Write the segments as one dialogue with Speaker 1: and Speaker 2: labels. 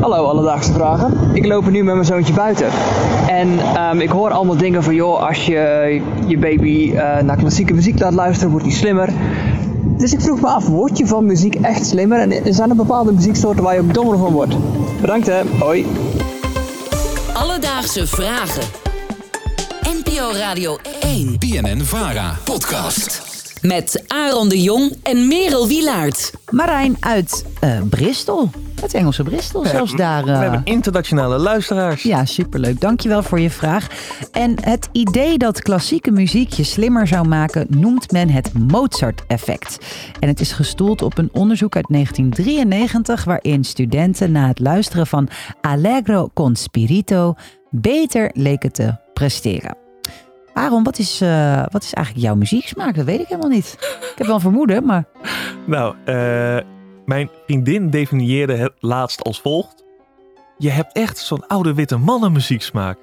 Speaker 1: Hallo Alledaagse Vragen. Ik loop nu met mijn zoontje buiten. En ehm, ik hoor allemaal dingen van, joh, als je je baby eh, naar klassieke muziek laat luisteren, wordt hij slimmer. Dus ik vroeg me af, word je van muziek echt slimmer? En zijn er bepaalde muzieksoorten waar je ook dommer van wordt? Bedankt hè, hoi.
Speaker 2: Alledaagse Vragen. NPO Radio 1.
Speaker 3: BNN Vara. Podcast.
Speaker 2: Met Aaron de Jong en Merel Wilaert.
Speaker 4: Marijn uit uh, Bristol. Het Engelse Bristol, zelfs daar.
Speaker 5: We hebben internationale luisteraars.
Speaker 4: Ja, superleuk. Dankjewel voor je vraag. En het idee dat klassieke muziek je slimmer zou maken, noemt men het Mozart-effect. En het is gestoeld op een onderzoek uit 1993, waarin studenten na het luisteren van Allegro con Spirito beter leken te presteren. Aaron, wat is, uh, wat is eigenlijk jouw muzieksmaak? Dat weet ik helemaal niet. Ik heb wel een vermoeden, maar...
Speaker 5: Nou, uh, mijn vriendin definieerde het laatst als volgt. Je hebt echt zo'n oude witte mannen muzieksmaak.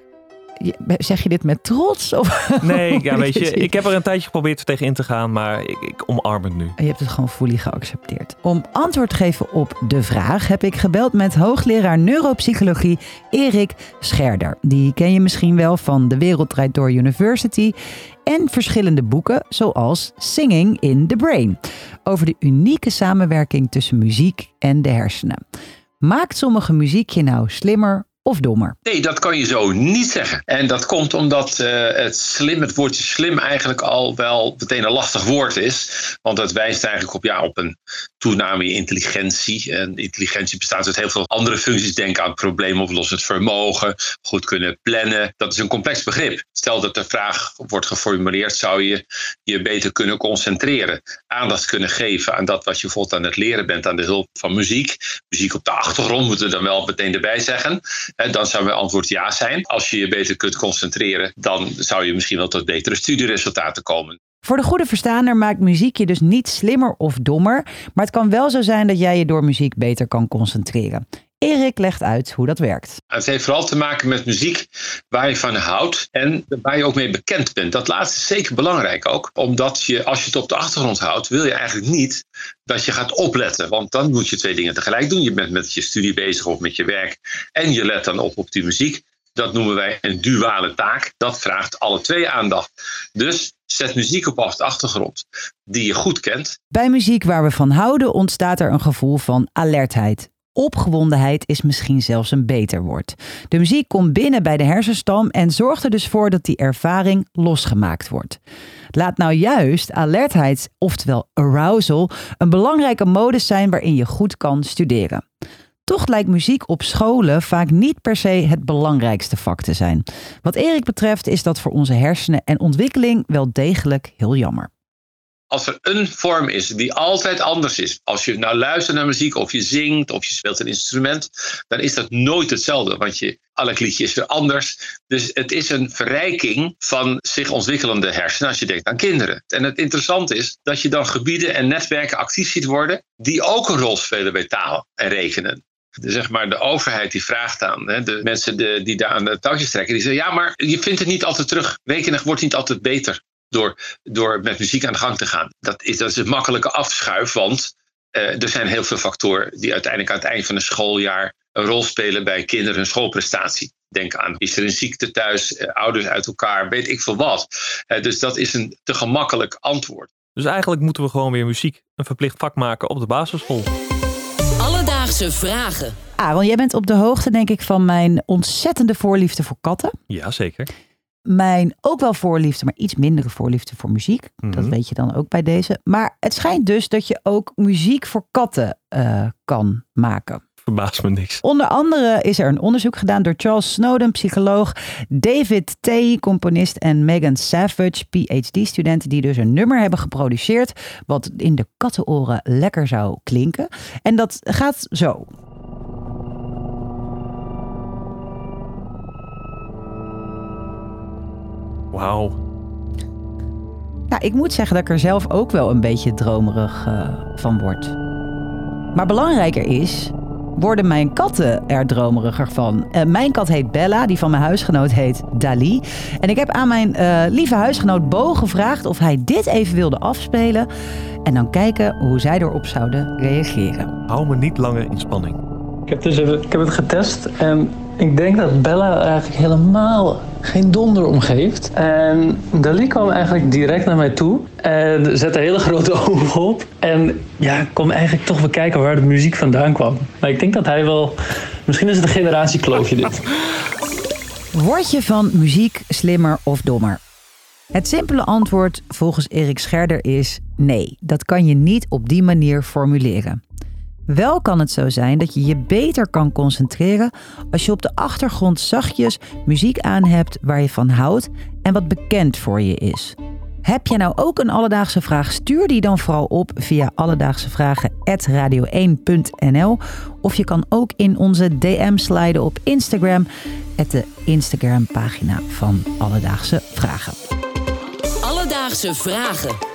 Speaker 4: Zeg je dit met trots? Of?
Speaker 5: Nee, ja, weet je, ik heb er een tijdje geprobeerd tegen in te gaan, maar ik, ik omarm het nu.
Speaker 4: Je hebt het gewoon fully geaccepteerd. Om antwoord te geven op de vraag heb ik gebeld met hoogleraar neuropsychologie Erik Scherder. Die ken je misschien wel van de Wereldrijd Door University en verschillende boeken zoals Singing in the Brain over de unieke samenwerking tussen muziek en de hersenen. Maakt sommige muziek je nou slimmer of dommer?
Speaker 6: Nee, dat kan je zo niet zeggen. En dat komt omdat uh, het slim, het woordje slim eigenlijk al wel meteen een lastig woord is. Want het wijst eigenlijk op, ja, op een toename in intelligentie. En intelligentie bestaat uit heel veel andere functies. Denk aan probleemoplossend vermogen, goed kunnen plannen. Dat is een complex begrip. Stel dat de vraag wordt geformuleerd, zou je je beter kunnen concentreren. Aandacht kunnen geven aan dat wat je bijvoorbeeld aan het leren bent, aan de hulp van muziek. Muziek op de achtergrond moeten we dan wel meteen erbij zeggen dan zou mijn antwoord ja zijn. Als je je beter kunt concentreren, dan zou je misschien wel tot betere studieresultaten komen.
Speaker 4: Voor de goede verstaander maakt muziek je dus niet slimmer of dommer, maar het kan wel zo zijn dat jij je door muziek beter kan concentreren. Erik legt uit hoe dat werkt.
Speaker 6: Het heeft vooral te maken met muziek waar je van houdt en waar je ook mee bekend bent. Dat laatste is zeker belangrijk ook, omdat je als je het op de achtergrond houdt, wil je eigenlijk niet dat je gaat opletten. Want dan moet je twee dingen tegelijk doen. Je bent met je studie bezig of met je werk en je let dan op op die muziek. Dat noemen wij een duale taak. Dat vraagt alle twee aandacht. Dus zet muziek op de achtergrond die je goed kent.
Speaker 4: Bij muziek waar we van houden ontstaat er een gevoel van alertheid. Opgewondenheid is misschien zelfs een beter woord. De muziek komt binnen bij de hersenstam en zorgt er dus voor dat die ervaring losgemaakt wordt. Laat nou juist alertheid, oftewel arousal, een belangrijke modus zijn waarin je goed kan studeren. Toch lijkt muziek op scholen vaak niet per se het belangrijkste vak te zijn. Wat Erik betreft is dat voor onze hersenen en ontwikkeling wel degelijk heel jammer
Speaker 6: als er een vorm is die altijd anders is, als je nou luistert naar muziek of je zingt of je speelt een instrument, dan is dat nooit hetzelfde, want je, elk liedje is weer anders. Dus het is een verrijking van zich ontwikkelende hersenen als je denkt aan kinderen. En het interessante is dat je dan gebieden en netwerken actief ziet worden die ook een rol spelen bij taal en rekenen. De, zeg maar, de overheid die vraagt aan, hè, de mensen die daar aan de touwtjes trekken, die zeggen: Ja, maar je vindt het niet altijd terug. Rekenen wordt niet altijd beter door, door met muziek aan de gang te gaan. Dat is, dat is een makkelijke afschuif, want uh, er zijn heel veel factoren die uiteindelijk aan het eind van een schooljaar een rol spelen bij kinderen hun schoolprestatie. Denk aan, is er een ziekte thuis, uh, ouders uit elkaar, weet ik veel wat. Uh, dus dat is een te gemakkelijk antwoord.
Speaker 5: Dus eigenlijk moeten we gewoon weer muziek een verplicht vak maken op de basisschool.
Speaker 2: Alledaagse vragen.
Speaker 4: Aaron, jij bent op de hoogte denk ik van mijn ontzettende voorliefde voor katten.
Speaker 5: Ja, zeker
Speaker 4: mijn ook wel voorliefde, maar iets mindere voorliefde voor muziek. Dat
Speaker 5: Mhm.
Speaker 4: weet je dan ook bij deze. Maar het schijnt dus dat je ook muziek voor katten eh, kan maken.
Speaker 5: Verbaast me niks.
Speaker 4: Onder andere is er een onderzoek gedaan door Charles Snowden, psycholoog, David T., componist en Megan Savage, PhD-studenten, die dus een nummer hebben geproduceerd wat in de kattenoren lekker zou klinken. En dat gaat zo.
Speaker 5: Wauw.
Speaker 4: Nou, ik moet zeggen dat ik er zelf ook wel een beetje dromerig eh, van word. Maar belangrijker is, worden mijn katten er dromeriger van? Eh, mijn kat heet Bella, die van mijn huisgenoot heet Dali. En ik heb aan mijn eh, lieve huisgenoot Bo gevraagd of hij dit even wilde afspelen. En dan kijken hoe zij erop zouden reageren.
Speaker 5: Hou me niet langer in spanning.
Speaker 7: Ik heb, dus even, ik heb het getest en ik denk dat Bella eigenlijk helemaal geen donder omgeeft. En Dali kwam eigenlijk direct naar mij toe en zette hele grote ogen op. En ja, kwam eigenlijk toch bekijken waar de muziek vandaan kwam. Maar ik denk dat hij wel... Misschien is het een generatiekloofje dit.
Speaker 4: Word je van muziek slimmer of dommer? Het simpele antwoord volgens Erik Scherder is nee. Dat kan je niet op die manier formuleren. Wel kan het zo zijn dat je je beter kan concentreren als je op de achtergrond zachtjes muziek aan hebt waar je van houdt en wat bekend voor je is. Heb je nou ook een alledaagse vraag? Stuur die dan vooral op via alledaagsevragen@radio1.nl of je kan ook in onze DM sliden op Instagram, de Instagram pagina van Alledaagse Vragen.
Speaker 2: Alledaagse Vragen.